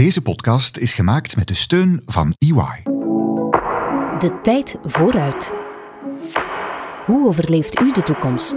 Deze podcast is gemaakt met de steun van EY. De tijd vooruit. Hoe overleeft u de toekomst?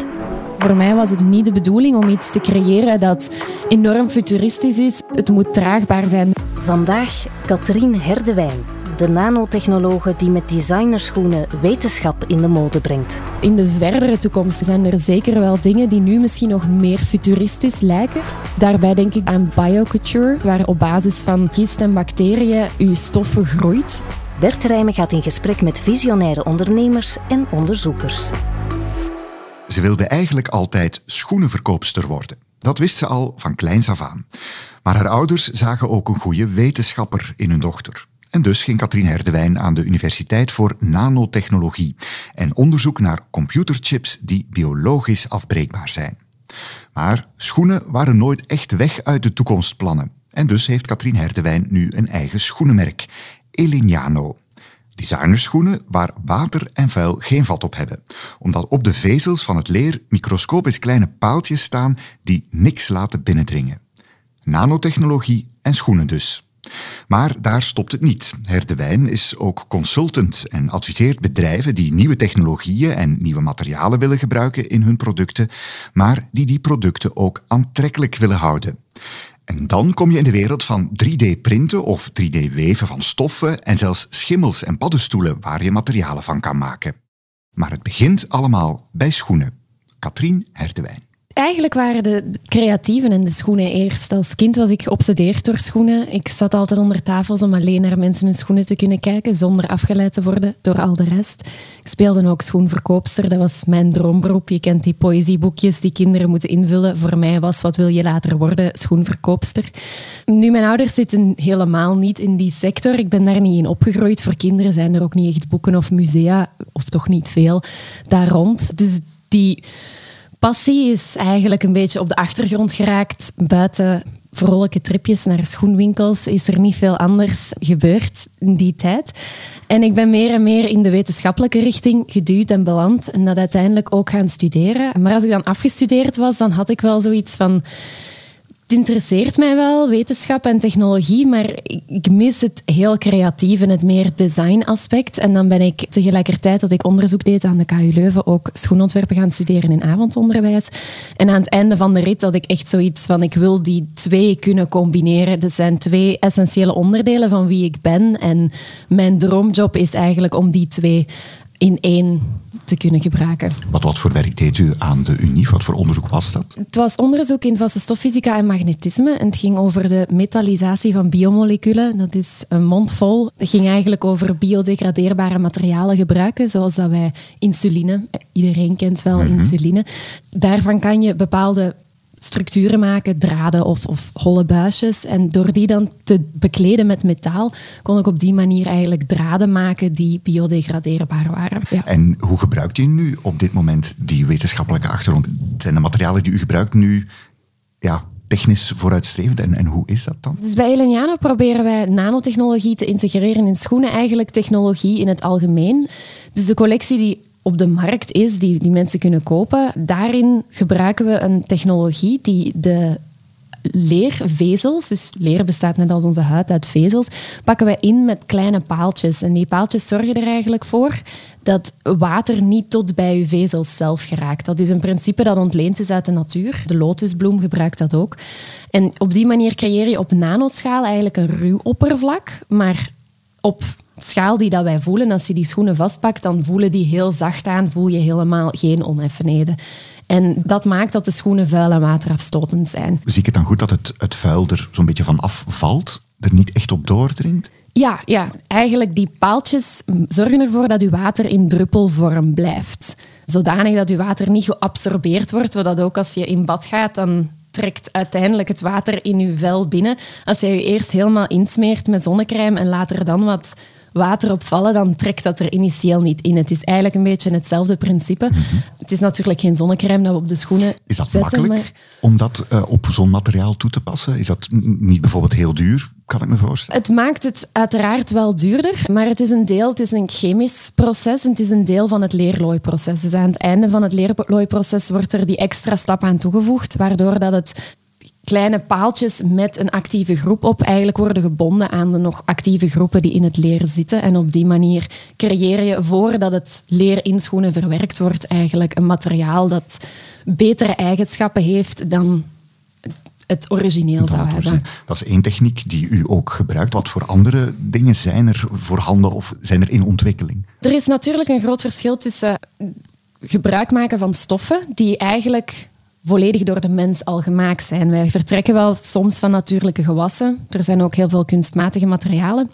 Voor mij was het niet de bedoeling om iets te creëren dat enorm futuristisch is. Het moet draagbaar zijn. Vandaag Katrien Herdewijn, de nanotechnologe die met designerschoenen wetenschap in de mode brengt. In de verdere toekomst zijn er zeker wel dingen die nu misschien nog meer futuristisch lijken. Daarbij denk ik aan biocouture, waar op basis van gist en bacteriën uw stoffen groeit. Bert Rijmen gaat in gesprek met visionaire ondernemers en onderzoekers. Ze wilde eigenlijk altijd schoenenverkoopster worden. Dat wist ze al van kleins af aan. Maar haar ouders zagen ook een goede wetenschapper in hun dochter. En dus ging Katrien Herdewijn aan de Universiteit voor Nanotechnologie en onderzoek naar computerchips die biologisch afbreekbaar zijn. Maar schoenen waren nooit echt weg uit de toekomstplannen. En dus heeft Katrien Herdewijn nu een eigen schoenenmerk, Elignano. Designerschoenen waar water en vuil geen vat op hebben, omdat op de vezels van het leer microscopisch kleine paaltjes staan die niks laten binnendringen. Nanotechnologie en schoenen dus. Maar daar stopt het niet. Herdewijn is ook consultant en adviseert bedrijven die nieuwe technologieën en nieuwe materialen willen gebruiken in hun producten, maar die die producten ook aantrekkelijk willen houden. En dan kom je in de wereld van 3D-printen of 3D-weven van stoffen en zelfs schimmels en paddenstoelen waar je materialen van kan maken. Maar het begint allemaal bij schoenen. Katrien Herdewijn. Eigenlijk waren de creatieven en de schoenen eerst. Als kind was ik geobsedeerd door schoenen. Ik zat altijd onder tafels om alleen naar mensen hun schoenen te kunnen kijken, zonder afgeleid te worden door al de rest. Ik speelde ook schoenverkoopster. Dat was mijn droomberoep. Je kent die poëzieboekjes die kinderen moeten invullen. Voor mij was wat wil je later worden? Schoenverkoopster. Nu, mijn ouders zitten helemaal niet in die sector. Ik ben daar niet in opgegroeid. Voor kinderen zijn er ook niet echt boeken of musea, of toch niet veel, daar rond. Dus die passie is eigenlijk een beetje op de achtergrond geraakt. Buiten vrolijke tripjes naar schoenwinkels is er niet veel anders gebeurd in die tijd. En ik ben meer en meer in de wetenschappelijke richting geduwd en beland en dat uiteindelijk ook gaan studeren. Maar als ik dan afgestudeerd was, dan had ik wel zoiets van interesseert mij wel, wetenschap en technologie, maar ik mis het heel creatief en het meer design-aspect. En dan ben ik tegelijkertijd dat ik onderzoek deed aan de KU Leuven ook schoenontwerpen gaan studeren in avondonderwijs. En aan het einde van de rit had ik echt zoiets van, ik wil die twee kunnen combineren. Dat zijn twee essentiële onderdelen van wie ik ben. En mijn droomjob is eigenlijk om die twee in één te kunnen gebruiken. Wat, wat voor werk deed u aan de UNIF? Wat voor onderzoek was dat? Het was onderzoek in vaste stoffysica en magnetisme. En het ging over de metallisatie van biomoleculen. Dat is een mond vol. Het ging eigenlijk over biodegradeerbare materialen gebruiken, zoals dat wij insuline. Iedereen kent wel mhm. insuline. Daarvan kan je bepaalde structuren maken, draden of, of holle buisjes. En door die dan te bekleden met metaal, kon ik op die manier eigenlijk draden maken die biodegradeerbaar waren. Ja. En hoe gebruikt u nu op dit moment die wetenschappelijke achtergrond? Zijn de materialen die u gebruikt nu ja, technisch vooruitstrevend en, en hoe is dat dan? Dus bij Eleniano proberen wij nanotechnologie te integreren in schoenen, eigenlijk technologie in het algemeen. Dus de collectie die op de markt is, die, die mensen kunnen kopen. Daarin gebruiken we een technologie die de leervezels, dus leer bestaat net als onze huid uit vezels, pakken we in met kleine paaltjes. En die paaltjes zorgen er eigenlijk voor dat water niet tot bij je vezels zelf geraakt. Dat is een principe dat ontleend is uit de natuur. De lotusbloem gebruikt dat ook. En op die manier creëer je op nanoschaal eigenlijk een ruw oppervlak, maar op schaal die dat wij voelen, als je die schoenen vastpakt, dan voelen die heel zacht aan, voel je helemaal geen oneffenheden. En dat maakt dat de schoenen vuil en waterafstotend zijn. Zie ik het dan goed dat het, het vuil er zo'n beetje van afvalt, er niet echt op doordringt? Ja, ja, eigenlijk die paaltjes zorgen ervoor dat je water in druppelvorm blijft. Zodanig dat je water niet geabsorbeerd wordt, zodat ook als je in bad gaat, dan trekt uiteindelijk het water in je vel binnen. Als je je eerst helemaal insmeert met zonnecrème en later dan wat water opvallen, dan trekt dat er initieel niet in. Het is eigenlijk een beetje hetzelfde principe. Mhm. Het is natuurlijk geen zonnecrème dat we op de schoenen Is dat zetten, makkelijk om dat uh, op zo'n materiaal toe te passen? Is dat niet bijvoorbeeld heel duur? Kan ik me voorstellen. Het maakt het uiteraard wel duurder, maar het is een deel, het is een chemisch proces en het is een deel van het leerlooiproces. Dus aan het einde van het leerlooiproces wordt er die extra stap aan toegevoegd, waardoor dat het kleine paaltjes met een actieve groep op eigenlijk worden gebonden aan de nog actieve groepen die in het leer zitten. En op die manier creëer je, voordat het leer in schoenen verwerkt wordt, eigenlijk een materiaal dat betere eigenschappen heeft dan het origineel zou hebben. Dat is één techniek die u ook gebruikt. Wat voor andere dingen zijn er voorhanden of zijn er in ontwikkeling? Er is natuurlijk een groot verschil tussen gebruik maken van stoffen die eigenlijk volledig door de mens al gemaakt zijn. Wij vertrekken wel soms van natuurlijke gewassen. Er zijn ook heel veel kunstmatige materialen.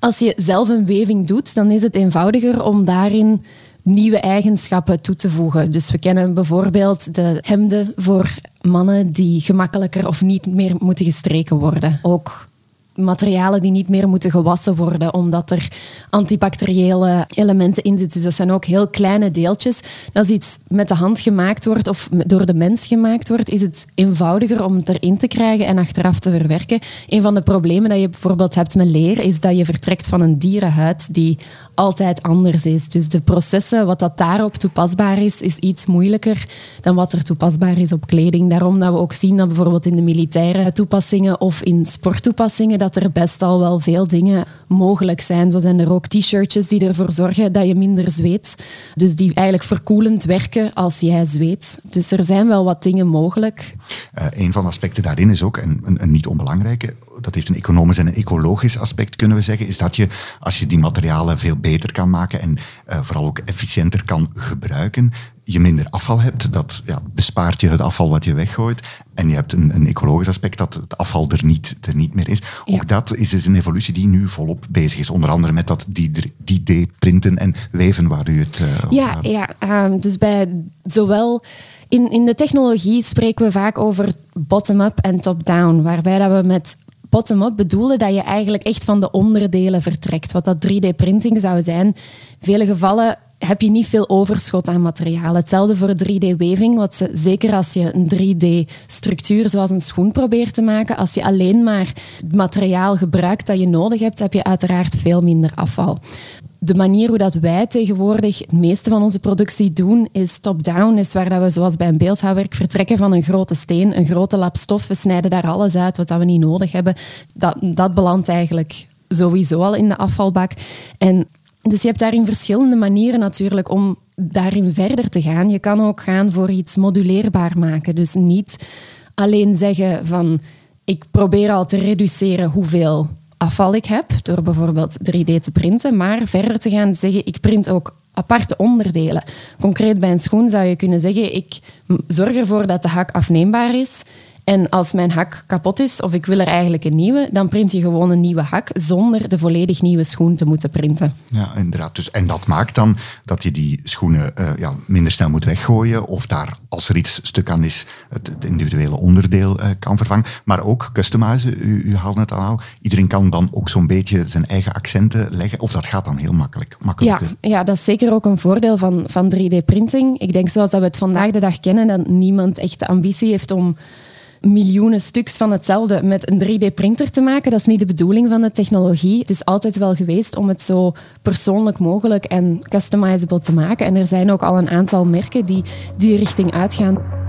Als je zelf een weving doet, dan is het eenvoudiger om daarin nieuwe eigenschappen toe te voegen. Dus we kennen bijvoorbeeld de hemden voor mannen die gemakkelijker of niet meer moeten gestreken worden. Ook materialen die niet meer moeten gewassen worden, omdat er antibacteriële elementen in zitten. Dus dat zijn ook heel kleine deeltjes. Als iets met de hand gemaakt wordt of door de mens gemaakt wordt, is het eenvoudiger om het erin te krijgen en achteraf te verwerken. Een van de problemen dat je bijvoorbeeld hebt met leer, is dat je vertrekt van een dierenhuid die altijd anders is. Dus de processen, wat dat daarop toepasbaar is, is iets moeilijker dan wat er toepasbaar is op kleding. Daarom dat we ook zien dat bijvoorbeeld in de militaire toepassingen of in sporttoepassingen dat er best al wel veel dingen mogelijk zijn. Zo zijn er ook t-shirtjes die ervoor zorgen dat je minder zweet. Dus die eigenlijk verkoelend werken als jij zweet. Dus er zijn wel wat dingen mogelijk. Uh, een van de aspecten daarin is ook, en een, een niet onbelangrijke, dat heeft een economisch en een ecologisch aspect, kunnen we zeggen, is dat je, als je die materialen veel beter kan maken en uh, vooral ook efficiënter kan gebruiken, je minder afval hebt. Dat ja, bespaart je het afval wat je weggooit. En je hebt een, een ecologisch aspect dat het afval er niet, er niet meer is. Ook dat is dus een evolutie die nu volop bezig is. Onder andere met dat 3D-printen en weven waar u het uh, Ja, ja um, dus bij zowel... In, in de technologie spreken we vaak over bottom-up en top-down. Waarbij dat we met bottom-up bedoelen dat je eigenlijk echt van de onderdelen vertrekt. Wat dat 3D-printing zou zijn. In vele gevallen heb je niet veel overschot aan materiaal. Hetzelfde voor 3D-weving, wat ze, zeker als je een 3D-structuur zoals een schoen probeert te maken, als je alleen maar het materiaal gebruikt dat je nodig hebt, heb je uiteraard veel minder afval. De manier hoe dat wij tegenwoordig het meeste van onze productie doen, is top-down. Is waar dat we, zoals bij een beeldhouwwerk, vertrekken van een grote steen, een grote lap stof. We snijden daar alles uit wat we niet nodig hebben. Dat, dat belandt eigenlijk sowieso al in de afvalbak. En dus je hebt daarin verschillende manieren natuurlijk om daarin verder te gaan. Je kan ook gaan voor iets moduleerbaar maken. Dus niet alleen zeggen van ik probeer al te reduceren hoeveel afval ik heb door bijvoorbeeld 3D te printen, maar verder te gaan zeggen ik print ook aparte onderdelen. Concreet bij een schoen zou je kunnen zeggen ik zorg ervoor dat de hak afneembaar is en als mijn hak kapot is of ik wil er eigenlijk een nieuwe, dan print je gewoon een nieuwe hak zonder de volledig nieuwe schoen te moeten printen. Ja, inderdaad. Dus, en dat maakt dan dat je die schoenen uh, ja, minder snel moet weggooien of daar, als er iets stuk aan is, het, het individuele onderdeel uh, kan vervangen. Maar ook customizen, u, u haalde het al. Iedereen kan dan ook zo'n beetje zijn eigen accenten leggen of dat gaat dan heel makkelijk. Ja, ja, dat is zeker ook een voordeel van, van 3D-printing. Ik denk zoals dat we het vandaag de dag kennen, dat niemand echt de ambitie heeft om miljoenen stuks van hetzelfde met een 3D-printer te maken. Dat is niet de bedoeling van de technologie. Het is altijd wel geweest om het zo persoonlijk mogelijk en customizable te maken. En er zijn ook al een aantal merken die die richting uitgaan.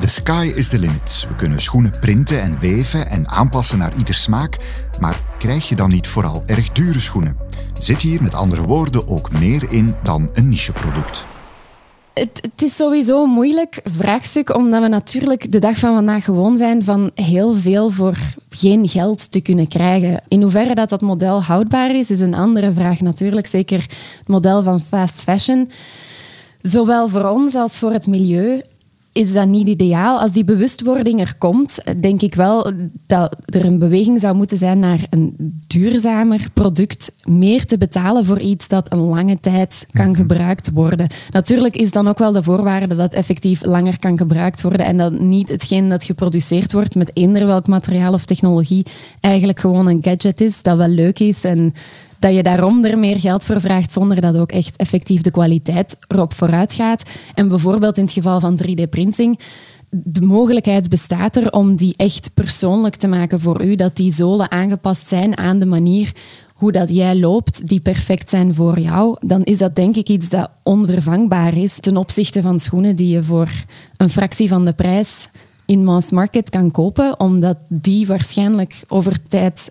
The sky is the limit. We kunnen schoenen printen en weven en aanpassen naar ieder smaak. Maar krijg je dan niet vooral erg dure schoenen? Zit hier met andere woorden ook meer in dan een nicheproduct? Het, is sowieso een moeilijk vraagstuk, omdat we natuurlijk de dag van vandaag gewoon zijn van heel veel voor geen geld te kunnen krijgen. In hoeverre dat, dat model houdbaar is, is een andere vraag natuurlijk. Zeker het model van fast fashion. Zowel voor ons als voor het milieu is dat niet ideaal. Als die bewustwording er komt, denk ik wel dat er een beweging zou moeten zijn naar een duurzamer product, meer te betalen voor iets dat een lange tijd kan mhm. gebruikt worden. Natuurlijk is dan ook wel de voorwaarde dat effectief langer kan gebruikt worden en dat niet hetgeen dat geproduceerd wordt met eender welk materiaal of technologie eigenlijk gewoon een gadget is dat wel leuk is en dat je daarom er meer geld voor vraagt zonder dat ook echt effectief de kwaliteit erop vooruit gaat. En bijvoorbeeld in het geval van 3D-printing, de mogelijkheid bestaat er om die echt persoonlijk te maken voor u, dat die zolen aangepast zijn aan de manier hoe dat jij loopt, die perfect zijn voor jou, dan is dat denk ik iets dat onvervangbaar is ten opzichte van schoenen die je voor een fractie van de prijs in mass market kan kopen, omdat die waarschijnlijk over tijd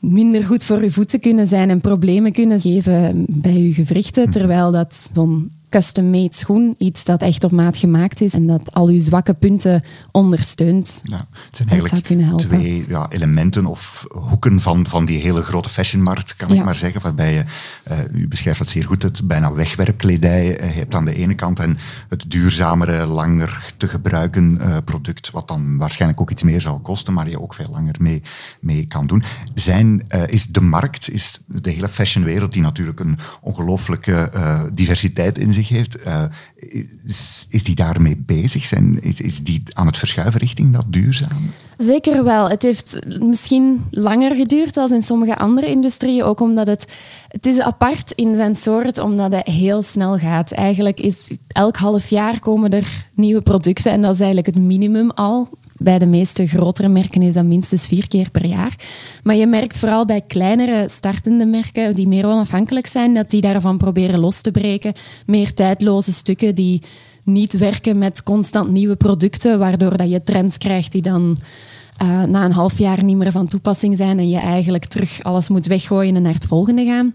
minder goed voor je voeten kunnen zijn en problemen kunnen geven bij je gewrichten, terwijl dat zo'n custom-made schoen, iets dat echt op maat gemaakt is en dat al uw zwakke punten ondersteunt. Ja, het zijn eigenlijk twee ja, elementen of hoeken van, van die hele grote fashionmarkt, kan ik maar zeggen, waarbij je, uh, u beschrijft dat zeer goed, het bijna wegwerpkledij uh, hebt aan de ene kant en het duurzamere, langer te gebruiken uh, product, wat dan waarschijnlijk ook iets meer zal kosten, maar je ook veel langer mee, mee kan doen. Zijn, is de markt, is de hele fashionwereld, die natuurlijk een ongelooflijke diversiteit in heeft, is, is, die daarmee bezig? Zijn, is, is die aan het verschuiven richting dat duurzaam? Zeker wel. Het heeft misschien langer geduurd dan in sommige andere industrieën, ook omdat het, het is apart in zijn soort, omdat het heel snel gaat. Eigenlijk is elk half jaar komen er nieuwe producten en dat is eigenlijk het minimum al. Bij de meeste grotere merken is dat minstens vier keer per jaar. Maar je merkt vooral bij kleinere startende merken die meer onafhankelijk zijn, dat die daarvan proberen los te breken. Meer tijdloze stukken die niet werken met constant nieuwe producten, waardoor dat je trends krijgt die dan uh, na een half jaar niet meer van toepassing zijn en je eigenlijk terug alles moet weggooien en naar het volgende gaan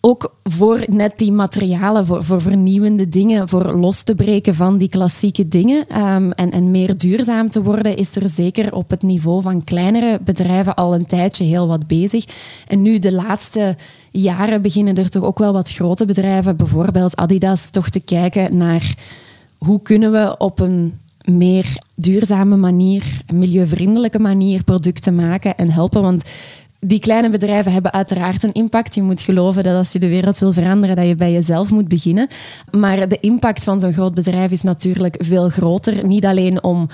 ook voor net die materialen, voor, voor vernieuwende dingen, voor los te breken van die klassieke dingen um, en, en meer duurzaam te worden, is er zeker op het niveau van kleinere bedrijven al een tijdje heel wat bezig. En nu de laatste jaren beginnen er toch ook wel wat grote bedrijven, bijvoorbeeld Adidas, toch te kijken naar hoe kunnen we op een meer duurzame manier, milieuvriendelijke manier producten maken en helpen. Want die kleine bedrijven hebben uiteraard een impact. Je moet geloven dat als je de wereld wil veranderen, dat je bij jezelf moet beginnen. Maar de impact van zo'n groot bedrijf is natuurlijk veel groter. Niet alleen om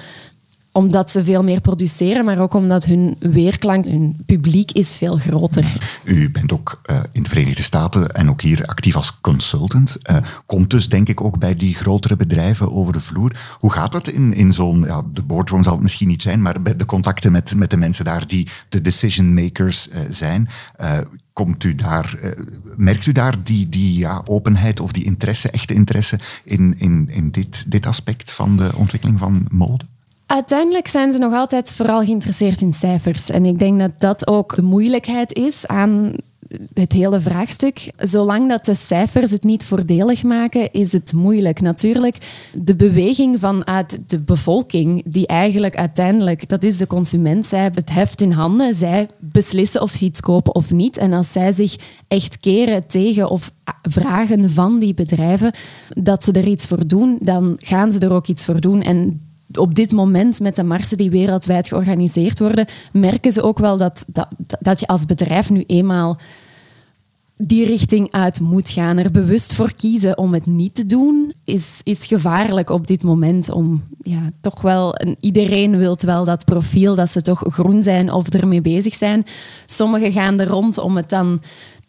omdat ze veel meer produceren, maar ook omdat hun weerklank, hun publiek is veel groter. U bent ook uh, in de Verenigde Staten en ook hier actief als consultant. Uh, komt dus denk ik ook bij die grotere bedrijven over de vloer. Hoe gaat dat in, in zo'n, ja, de boardroom zal het misschien niet zijn, maar de contacten met, met de mensen daar die de decision makers uh, zijn? komt u daar, merkt u daar die, die ja, openheid of die interesse, echte interesse in, in, in dit, dit aspect van de ontwikkeling van mode? Uiteindelijk zijn ze nog altijd vooral geïnteresseerd in cijfers. En ik denk dat dat ook de moeilijkheid is aan het hele vraagstuk. Zolang dat de cijfers het niet voordelig maken, is het moeilijk. Natuurlijk, de beweging vanuit de bevolking, die eigenlijk uiteindelijk, dat is de consument, zij hebben het heft in handen, zij beslissen of ze iets kopen of niet. En als zij zich echt keren tegen of vragen van die bedrijven dat ze er iets voor doen, dan gaan ze er ook iets voor doen. En op dit moment met de marsen die wereldwijd georganiseerd worden, merken ze ook wel dat, dat, dat je als bedrijf nu eenmaal die richting uit moet gaan. Er bewust voor kiezen om het niet te doen, is, is gevaarlijk op dit moment. Om ja, toch wel, iedereen wil wel dat profiel dat ze toch groen zijn of ermee bezig zijn. Sommigen gaan er rond om het dan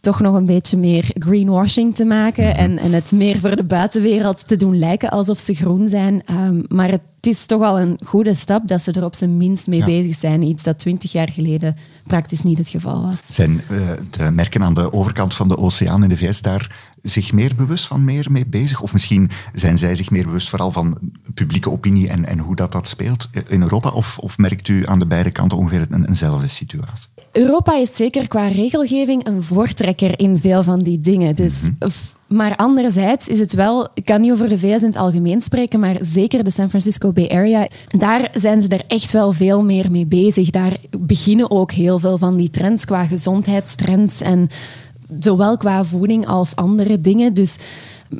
toch nog een beetje meer greenwashing te maken en, en het meer voor de buitenwereld te doen lijken alsof ze groen zijn. Um, maar het is toch al een goede stap dat ze er op zijn minst mee bezig zijn. Iets dat twintig jaar geleden praktisch niet het geval was. Zijn uh, de merken aan de overkant van de oceaan in de VS daar zich meer bewust van meer mee bezig? Of misschien zijn zij zich meer bewust vooral van publieke opinie en, en hoe dat, dat speelt in Europa? Of, of merkt u aan de beide kanten ongeveer een, eenzelfde situatie? Europa is zeker qua regelgeving een voortrekker in veel van die dingen. Dus mhm. Maar anderzijds is het wel, ik kan niet over de VS in het algemeen spreken, maar zeker de San Francisco Bay Area, daar zijn ze er echt wel veel meer mee bezig. Daar beginnen ook heel veel van die trends qua gezondheidstrends en zowel qua voeding als andere dingen. Dus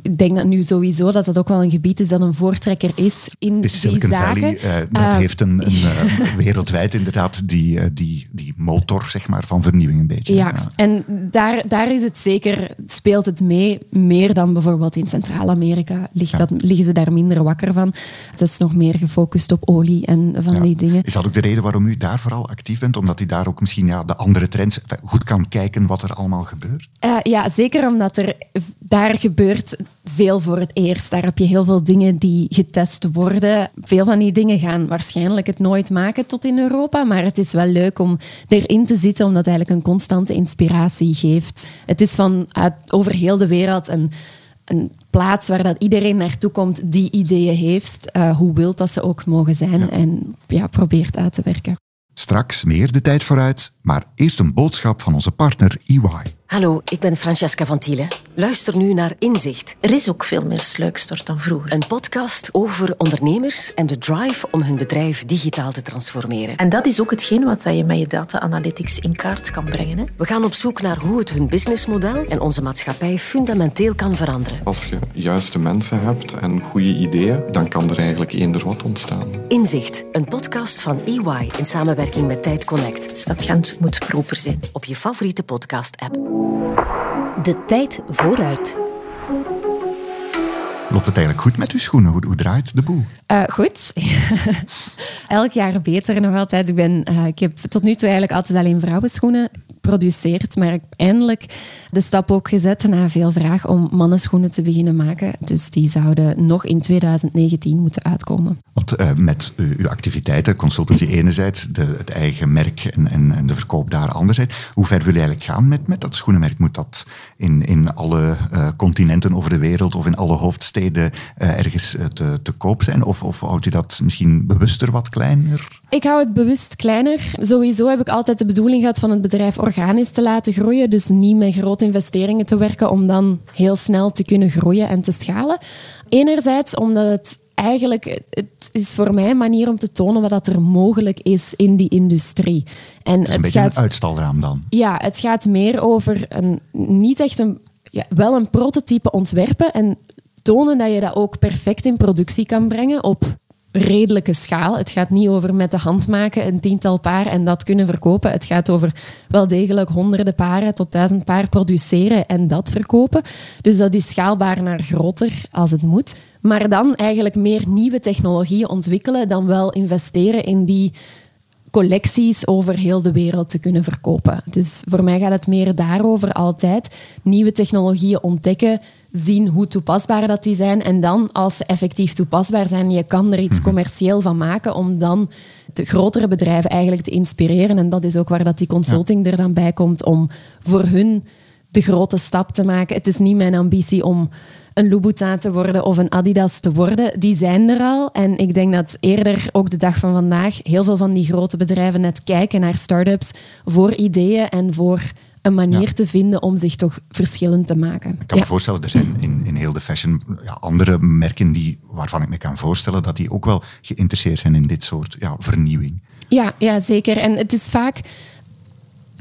ik denk dat nu sowieso dat dat ook wel een gebied is dat een voortrekker is in die Silicon zaken. Valley, uh, dat uh, heeft een, een uh, wereldwijd inderdaad die, die, die motor zeg maar, van vernieuwing een beetje. Ja, ja. en daar, daar is het zeker, speelt het mee, meer dan bijvoorbeeld in Centraal-Amerika. Ligt ja. liggen ze daar minder wakker van. Het is nog meer gefocust op olie en van ja. die dingen. Is dat ook de reden waarom u daar vooral actief bent? Omdat u daar ook misschien ja, de andere trends goed kan kijken wat er allemaal gebeurt? ja, zeker omdat er daar gebeurt veel voor het eerst. Daar heb je heel veel dingen die getest worden. Veel van die dingen gaan waarschijnlijk het nooit maken tot in Europa, maar het is wel leuk om erin te zitten, omdat het eigenlijk een constante inspiratie geeft. Het is van uit, over heel de wereld een, een plaats waar dat iedereen naartoe komt die ideeën heeft, uh, hoe wild dat ze ook mogen zijn, en ja, probeert uit te werken. Straks meer de tijd vooruit, maar eerst een boodschap van onze partner EY. Hallo, ik ben Francesca van Tielen. Luister nu naar Inzicht. Er is ook veel meer sluikstort dan vroeger. Een podcast over ondernemers en de drive om hun bedrijf digitaal te transformeren. En dat is ook hetgeen wat je met je data analytics in kaart kan brengen. Hè? We gaan op zoek naar hoe het hun businessmodel en onze maatschappij fundamenteel kan veranderen. Als je juiste mensen hebt en goede ideeën, dan kan er eigenlijk eender wat ontstaan. Inzicht, een podcast van EY in samenwerking met Tijd Connect. Stad Gent moet proper zijn. Op je favoriete podcast-app. De tijd vooruit. Loopt het eigenlijk goed met uw schoenen? Hoe, hoe draait de boel? Uh, goed. Elk jaar beter nog altijd. Ik, ben, uh, ik heb tot nu toe eigenlijk altijd alleen vrouwenschoenen geproduceerd, maar ik eindelijk de stap ook gezet na veel vraag om mannenschoenen te beginnen maken. Dus die zouden nog in 2019 moeten uitkomen. Want uh, met uw activiteiten, consultancy enerzijds, de, het eigen merk en, en, de verkoop daar anderzijds, hoe ver wil je eigenlijk gaan met, met dat schoenenmerk? Moet dat in, in alle uh, continenten over de wereld of in alle hoofdsteden ergens te, te koop zijn? Of, of houdt u dat misschien bewuster wat kleiner? Ik hou het bewust kleiner. Sowieso heb ik altijd de bedoeling gehad van het bedrijf organisch te laten groeien. Dus niet met grote investeringen te werken om dan heel snel te kunnen groeien en te schalen. Enerzijds omdat het eigenlijk, het is voor mij een manier om te tonen wat er mogelijk is in die industrie. En het is een beetje gaat, een uitstalraam dan. Ja, het gaat meer over een, niet echt een, ja, wel een prototype ontwerpen en tonen dat je dat ook perfect in productie kan brengen op redelijke schaal. Het gaat niet over met de hand maken een tiental paar en dat kunnen verkopen. Het gaat over wel degelijk honderden paren tot duizend paar produceren en dat verkopen. Dus dat is schaalbaar naar groter als het moet. Maar dan eigenlijk meer nieuwe technologieën ontwikkelen dan wel investeren in die collecties over heel de wereld te kunnen verkopen. Dus voor mij gaat het meer daarover altijd. Nieuwe technologieën ontdekken, zien hoe toepasbaar dat die zijn. En dan, als ze effectief toepasbaar zijn, je kan er iets mhm. commercieel van maken om dan de grotere bedrijven eigenlijk te inspireren. En dat is ook waar dat die consulting er dan bij komt om voor hun de grote stap te maken. Het is niet mijn ambitie om een Louboutin te worden of een Adidas te worden. Die zijn er al. En ik denk dat eerder, ook de dag van vandaag, heel veel van die grote bedrijven net kijken naar start-ups voor ideeën en voor een manier te vinden om zich toch verschillend te maken. Ik kan me voorstellen, er zijn in, in heel de fashion ja, andere merken die, waarvan ik me kan voorstellen dat die ook wel geïnteresseerd zijn in dit soort ja, vernieuwing. Ja, ja, zeker. En het is vaak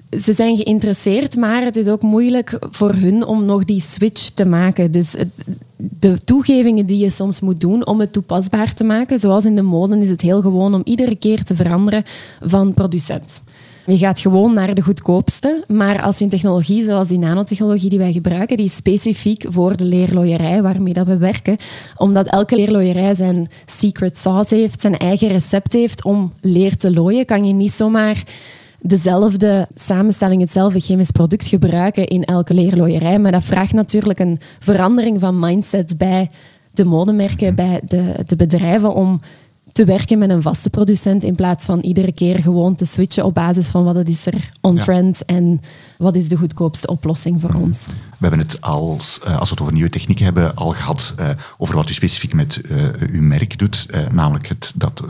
ze zijn geïnteresseerd, maar het is ook moeilijk voor hun om nog die switch te maken. Dus de toegevingen die je soms moet doen om het toepasbaar te maken, zoals in de mode, is het heel gewoon om iedere keer te veranderen van producent. Je gaat gewoon naar de goedkoopste, maar als je een technologie zoals die nanotechnologie die wij gebruiken, die is specifiek voor de leerlooierij waarmee dat we werken, omdat elke leerlooierij zijn secret sauce heeft, zijn eigen recept heeft om leer te looien, kan je niet zomaar dezelfde samenstelling, hetzelfde chemisch product gebruiken in elke leerlooierij. Maar dat vraagt natuurlijk een verandering van mindset bij de modemerken, bij de, de bedrijven om te werken met een vaste producent in plaats van iedere keer gewoon te switchen op basis van wat is er on-trend en wat is de goedkoopste oplossing voor ons. We hebben het als, eh, als we het over nieuwe technieken hebben al gehad uh, over wat u specifiek met uh, uw merk doet, namelijk het, dat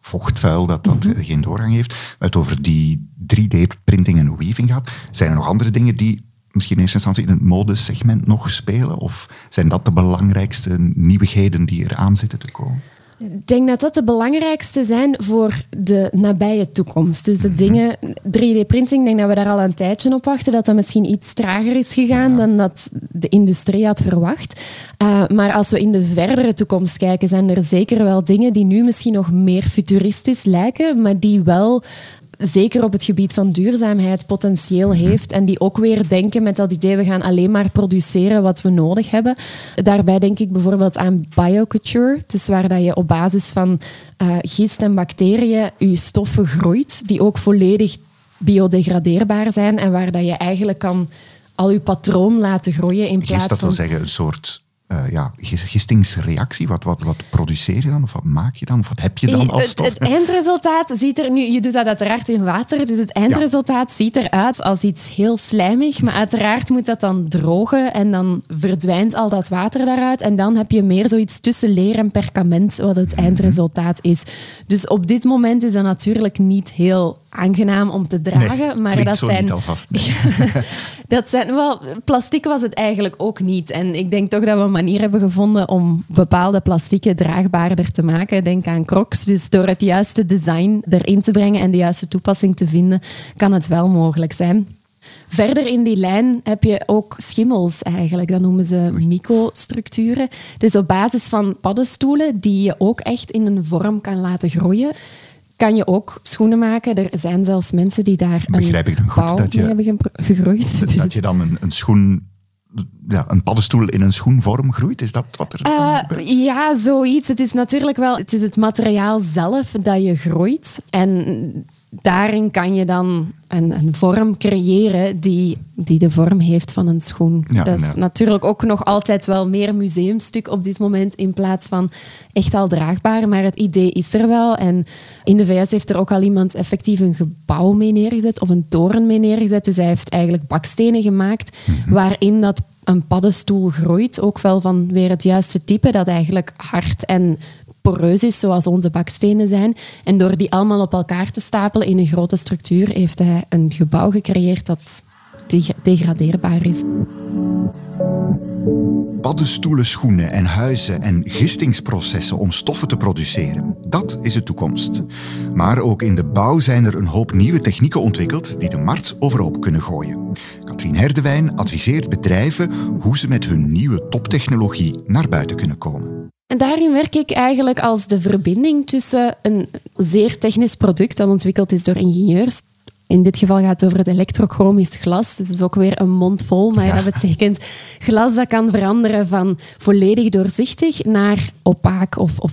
vochtvuil dat, dat mhm. geen doorgang heeft. We hebben het over die 3D-printing en weaving gehad. Zijn er nog andere dingen die misschien in eerste instantie in het modesegment nog spelen? Of zijn dat de belangrijkste nieuwigheden die er aan zitten te komen? Ik denk dat dat de belangrijkste zijn voor de nabije toekomst. Dus de dingen, 3D-printing, ik denk dat we daar al een tijdje op wachten, dat dat misschien iets trager is gegaan dan dat de industrie had verwacht. Uh, maar als we in de verdere toekomst kijken, zijn er zeker wel dingen die nu misschien nog meer futuristisch lijken, maar die wel zeker op het gebied van duurzaamheid potentieel mhm. heeft. En die ook weer denken met dat idee, we gaan alleen maar produceren wat we nodig hebben. Daarbij denk ik bijvoorbeeld aan bioculture. Dus waar dat je op basis van uh, gist en bacteriën je stoffen groeit, die ook volledig biodegradeerbaar zijn en waar dat je eigenlijk kan al je patroon laten groeien in plaats gist, dat wil zeggen een soort uh, ja, gistingsreactie? Wat, wat, wat produceer je dan? Of wat maak je dan? Of wat heb je dan als stof? Het, het eindresultaat ziet er nu... Je doet dat uiteraard in water, dus het eindresultaat ziet eruit als iets heel slijmig. Maar uiteraard moet dat dan drogen en dan verdwijnt al dat water daaruit. En dan heb je meer zoiets tussen leer en perkament, wat het mhm. eindresultaat is. Dus op dit moment is dat natuurlijk niet heel aangenaam om te dragen. maar dat zijn. Alvast, dat zijn wel. Plastic was het eigenlijk ook niet. En ik denk toch dat we een manier hebben gevonden om bepaalde plastieken draagbaarder te maken. Denk aan crocs. Dus door het juiste design erin te brengen en de juiste toepassing te vinden, kan het wel mogelijk zijn. Verder in die lijn heb je ook schimmels eigenlijk. Dat noemen ze microstructuren. Dus op basis van paddenstoelen die je ook echt in een vorm kan laten groeien kan je ook schoenen maken. Er zijn zelfs mensen die daar Begrijp een ik dan goed dat je, hebben gegroeid. Dat je dan een, een schoen ja, een paddenstoel in een schoenvorm groeit? Is dat wat er uh, Ja, zoiets. Het is natuurlijk wel het, is het materiaal zelf dat je groeit. En daarin kan je dan een, een, vorm creëren die, die de vorm heeft van een schoen. dat is natuurlijk ook nog altijd wel meer museumstuk op dit moment in plaats van echt al draagbaar. Maar het idee is er wel. En in de VS heeft er ook al iemand effectief een gebouw mee neergezet of een toren mee neergezet. Dus hij heeft eigenlijk bakstenen gemaakt mhm. waarin dat een paddenstoel groeit. Ook wel van weer het juiste type dat eigenlijk hard en poreus is, zoals onze bakstenen zijn. En door die allemaal op elkaar te stapelen in een grote structuur, heeft hij een gebouw gecreëerd dat degradeerbaar is. Paddenstoelen, schoenen en huizen en gistingsprocessen om stoffen te produceren. Dat is de toekomst. Maar ook in de bouw zijn er een hoop nieuwe technieken ontwikkeld die de markt overhoop kunnen gooien. Katrien Herdewijn adviseert bedrijven hoe ze met hun nieuwe toptechnologie naar buiten kunnen komen. En daarin werk ik eigenlijk als de verbinding tussen een zeer technisch product dat ontwikkeld is door ingenieurs. In dit geval gaat het over het elektrochromisch glas. Dus dat is ook weer een mond vol, maar dat betekent glas dat kan veranderen van volledig doorzichtig naar opaak of, of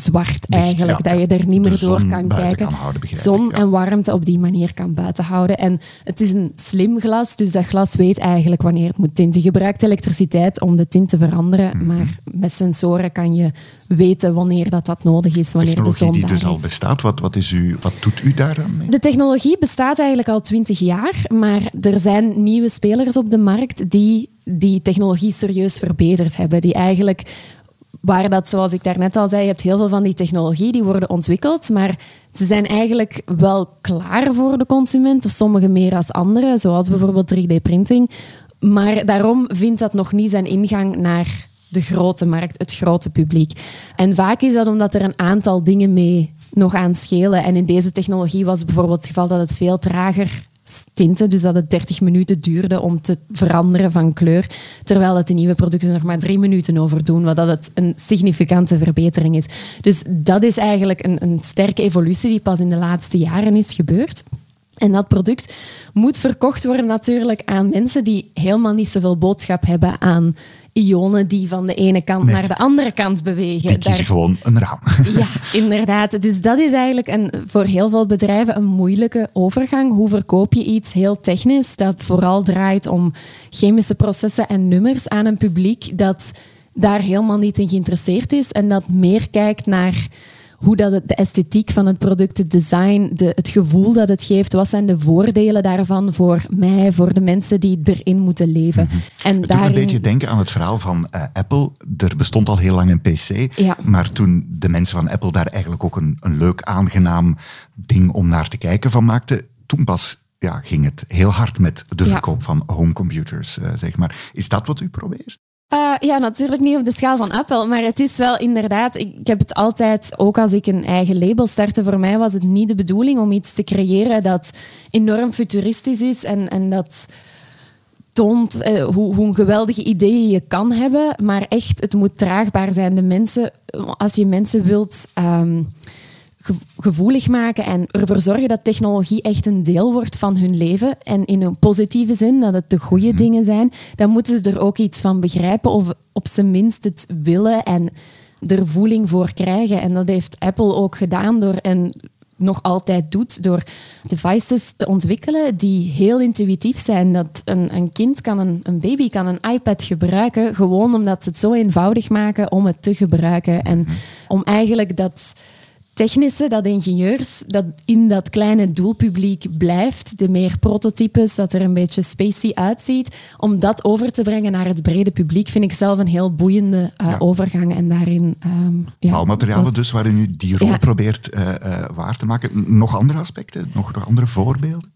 zwart eigenlijk. Dat je er niet meer door kan kijken. zon en warmte op die manier kan buitenhouden. En het is een slim glas, dus dat glas weet eigenlijk wanneer het moet tinten. Je gebruikt elektriciteit om de tint te veranderen, mhm. maar met sensoren kan je weten wanneer dat, dat nodig is, wanneer de zon die dus al bestaat, wat, wat, is u, wat doet u daar aan mee? De technologie bestaat eigenlijk al twintig jaar, maar er zijn nieuwe spelers op de markt die die technologie serieus verbeterd hebben, die eigenlijk waar dat, zoals ik daarnet al zei, je hebt heel veel van die technologie die worden ontwikkeld, maar ze zijn eigenlijk wel klaar voor de consument, of sommige meer als andere, zoals bijvoorbeeld 3D-printing. Maar daarom vindt dat nog niet zijn ingang naar de grote markt, het grote publiek. En vaak is dat omdat er een aantal dingen mee nog aan schelen. En in deze technologie was bijvoorbeeld het geval dat het veel trager tinten, dus dat het 30 minuten duurde om te veranderen van kleur, terwijl het de nieuwe producten nog maar drie minuten over doen, wat dat het een significante verbetering is. Dus dat is eigenlijk een, een sterke evolutie die pas in de laatste jaren is gebeurd. En dat product moet verkocht worden natuurlijk aan mensen die helemaal niet zoveel boodschap hebben aan ionen die van de ene kant naar de andere kant bewegen. Die is gewoon een raam. Ja, inderdaad. Dus dat is eigenlijk een, voor heel veel bedrijven een moeilijke overgang. Hoe verkoop je iets heel technisch dat vooral draait om chemische processen en nummers aan een publiek dat daar helemaal niet in geïnteresseerd is en dat meer kijkt naar hoe dat het, de esthetiek van het product, het design, de, het gevoel dat het geeft. Wat zijn de voordelen daarvan voor mij, voor de mensen die erin moeten leven? Mm En het daarin... doet een beetje denken aan het verhaal van uh, Apple. Er bestond al heel lang een PC, maar toen de mensen van Apple daar eigenlijk ook een, een leuk, aangenaam ding om naar te kijken van maakten, toen pas ja, ging het heel hard met de verkoop van homecomputers, uh, zeg maar. Is dat wat u probeert? Uh, ja, natuurlijk niet op de schaal van Apple, maar het is wel inderdaad, ik, heb het altijd, ook als ik een eigen label startte, voor mij was het niet de bedoeling om iets te creëren dat enorm futuristisch is en, en dat toont eh, hoe, hoe geweldige ideeën je kan hebben, maar echt, het moet draagbaar zijn. De mensen, als je mensen wilt... Um, gevoelig maken en ervoor zorgen dat technologie echt een deel wordt van hun leven. En in een positieve zin, dat het de goede mhm. dingen zijn, dan moeten ze er ook iets van begrijpen of op zijn minst het willen en er voeling voor krijgen. En dat heeft Apple ook gedaan door een nog altijd doet door devices te ontwikkelen die heel intuïtief zijn. Dat een, een kind kan een, een baby kan een iPad gebruiken gewoon omdat ze het zo eenvoudig maken om het te gebruiken en om eigenlijk dat technische, dat ingenieurs, dat in dat kleine doelpubliek blijft, de meer prototypes, dat er een beetje spacey uitziet, om dat over te brengen naar het brede publiek, vind ik zelf een heel boeiende uh, Ja. overgang. En daarin... ehm ja, Bouwmaterialen dus, waarin u die rol Ja. probeert eh, eh, waar te maken. Nog andere aspecten? Nog, nog andere voorbeelden?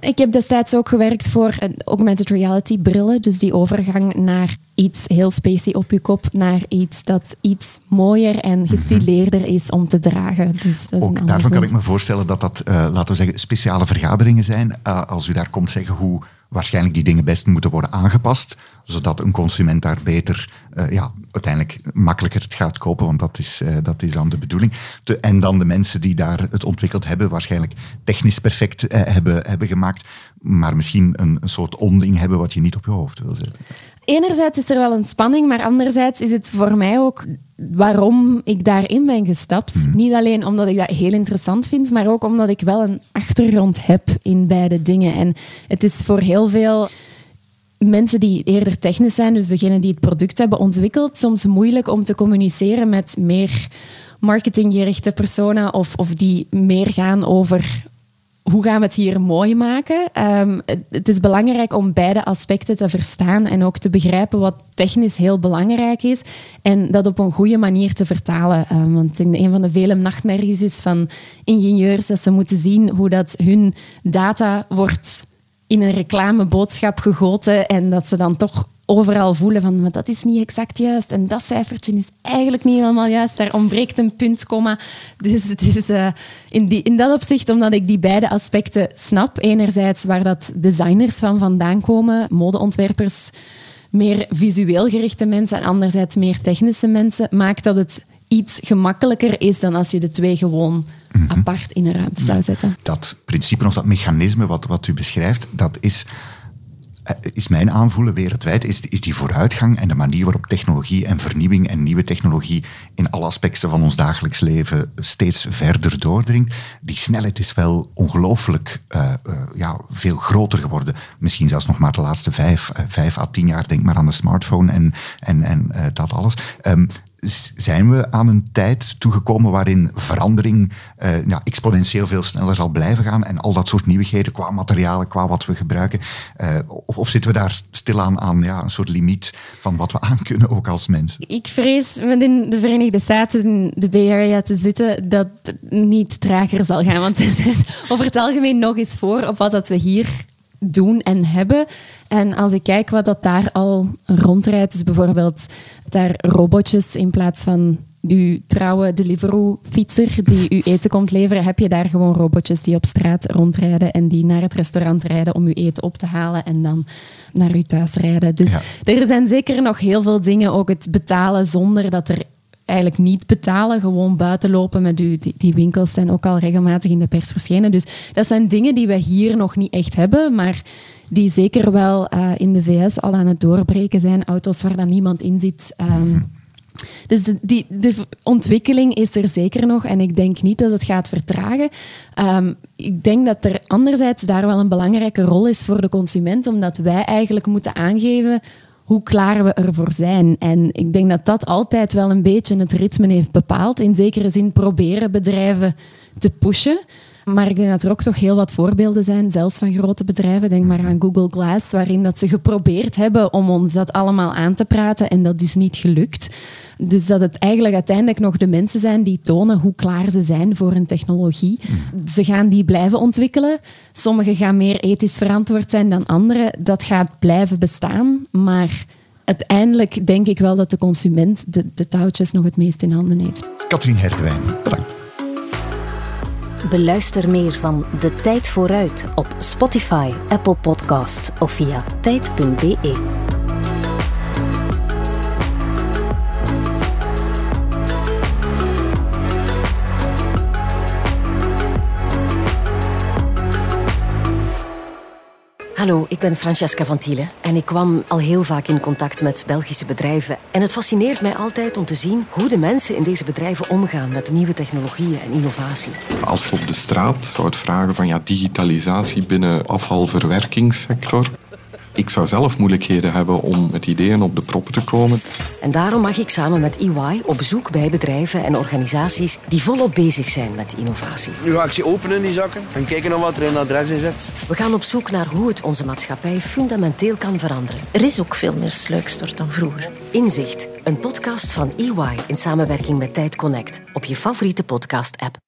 Ik heb destijds ook gewerkt voor eh, augmented reality brillen. Dus die overgang naar iets heel spacey op je kop, naar iets dat iets mooier en gestileerder is om te dragen. Dus dat is Ook daarvan kan ik me voorstellen dat dat, eh, laten we zeggen, speciale vergaderingen zijn. Eh, als u daar komt zeggen hoe waarschijnlijk die dingen best moeten worden aangepast, zodat een consument daar beter, eh, ja, uiteindelijk makkelijker het gaat kopen, want dat is, eh, dat is dan de bedoeling. En dan de mensen die daar het ontwikkeld hebben, waarschijnlijk technisch perfect eh, hebben, hebben gemaakt, maar misschien een, een soort onding hebben wat je niet op je hoofd wil zetten. Enerzijds is er wel een spanning, maar anderzijds is het voor mij ook waarom ik daarin ben gestapt. Niet alleen omdat ik dat heel interessant vind, maar ook omdat ik wel een achtergrond heb in beide dingen. En het is voor heel veel mensen die eerder technisch zijn, dus degenen die het product hebben ontwikkeld, soms moeilijk om te communiceren met meer marketinggerichte personen of, of die meer gaan over hoe gaan we het hier mooi maken. Ehm, het, is belangrijk om beide aspecten te verstaan en ook te begrijpen wat technisch heel belangrijk is en dat op een goede manier te vertalen. Ehm, want een van de vele nachtmerries is van ingenieurs dat ze moeten zien hoe dat hun data wordt in een reclameboodschap gegoten en dat ze dan toch overal voelen van maar dat is niet exact juist en dat cijfertje is eigenlijk niet helemaal juist. Daar ontbreekt een punt, komma. Dus, dus eh, in, die, in dat opzicht, omdat ik die beide aspecten snap, enerzijds waar dat designers van vandaan komen, modeontwerpers, meer visueel gerichte mensen en anderzijds meer technische mensen, maakt dat het iets gemakkelijker is dan als je de twee gewoon apart in een ruimte zou zetten. dat principe of dat mechanisme wat, wat u beschrijft, dat is, is mijn aanvoelen wereldwijd, is, is die vooruitgang en de manier waarop technologie en vernieuwing en nieuwe technologie in alle aspecten van ons dagelijks leven steeds verder doordringt. Die snelheid is wel ongelooflijk eh, eh, ja, veel groter geworden. Misschien zelfs nog maar de laatste vijf, eh, vijf à tien jaar. Denk maar aan de smartphone en, en, en eh, dat alles. Ehm, zijn we aan een tijd toegekomen waarin verandering eh, ja, exponentieel veel sneller zal blijven gaan en al dat soort nieuwigheden qua materialen, qua wat we gebruiken? eh, of, of zitten we daar stilaan aan ja, een soort limiet van wat we aankunnen ook als mensen? Ik vrees met in de Verenigde Staten, in de Bay Area te zitten, dat het niet trager zal gaan. Want ze zijn over het algemeen nog eens voor op wat dat we hier doen en hebben. En als ik kijk wat dat daar al rondrijdt, dus bijvoorbeeld daar robotjes in plaats van uw trouwe Deliveroo-fietser die uw eten komt leveren, heb je daar gewoon robotjes die op straat rondrijden en die naar het restaurant rijden om uw eten op te halen en dan naar uw thuis rijden. Dus Ja. er zijn zeker nog heel veel dingen, ook het betalen zonder dat er eigenlijk niet betalen, gewoon buiten lopen met. Die, die winkels zijn ook al regelmatig in de pers verschenen. Dus dat zijn dingen die we hier nog niet echt hebben, maar die zeker wel eh, in de VS al aan het doorbreken zijn. Auto's waar dan niemand in zit. Ehm, dus de, die, de ontwikkeling is er zeker nog en ik denk niet dat het gaat vertragen. Ehm, ik denk dat er anderzijds daar wel een belangrijke rol is voor de consument, omdat wij eigenlijk moeten aangeven hoe klaar we ervoor zijn. En ik denk dat dat altijd wel een beetje het ritme heeft bepaald. In zekere zin proberen bedrijven te pushen. Maar ik denk dat er ook toch heel wat voorbeelden zijn, zelfs van grote bedrijven. Denk maar aan Google Glass, waarin dat ze geprobeerd hebben om ons dat allemaal aan te praten en dat is niet gelukt. Dus dat het eigenlijk uiteindelijk nog de mensen zijn die tonen hoe klaar ze zijn voor een technologie. Ze gaan die blijven ontwikkelen. Sommigen gaan meer ethisch verantwoord zijn dan anderen. Dat gaat blijven bestaan, maar uiteindelijk denk ik wel dat de consument de, de touwtjes nog het meest in handen heeft. Katrien Herdewijn, bedankt. Beluister meer van De Tijd Vooruit op Spotify, Apple Podcasts of via tijd.be. Hallo, ik ben Francesca van Thiele en ik kwam al heel vaak in contact met Belgische bedrijven. En het fascineert mij altijd om te zien hoe de mensen in deze bedrijven omgaan met nieuwe technologieën en innovatie. Als je op de straat zou vragen van ja, digitalisatie binnen afvalverwerkingssector, ik zou zelf moeilijkheden hebben om met ideeën op de proppen te komen. En daarom mag ik samen met EY op bezoek bij bedrijven en organisaties die volop bezig zijn met innovatie. Nu ga ik ze openen, die zakken, en kijken naar wat er in het adres in zit. We gaan op zoek naar hoe het onze maatschappij fundamenteel kan veranderen. Er is ook veel meer sluikstort dan vroeger. Inzicht, een podcast van EY in samenwerking met Tijd Connect op je favoriete podcast-app.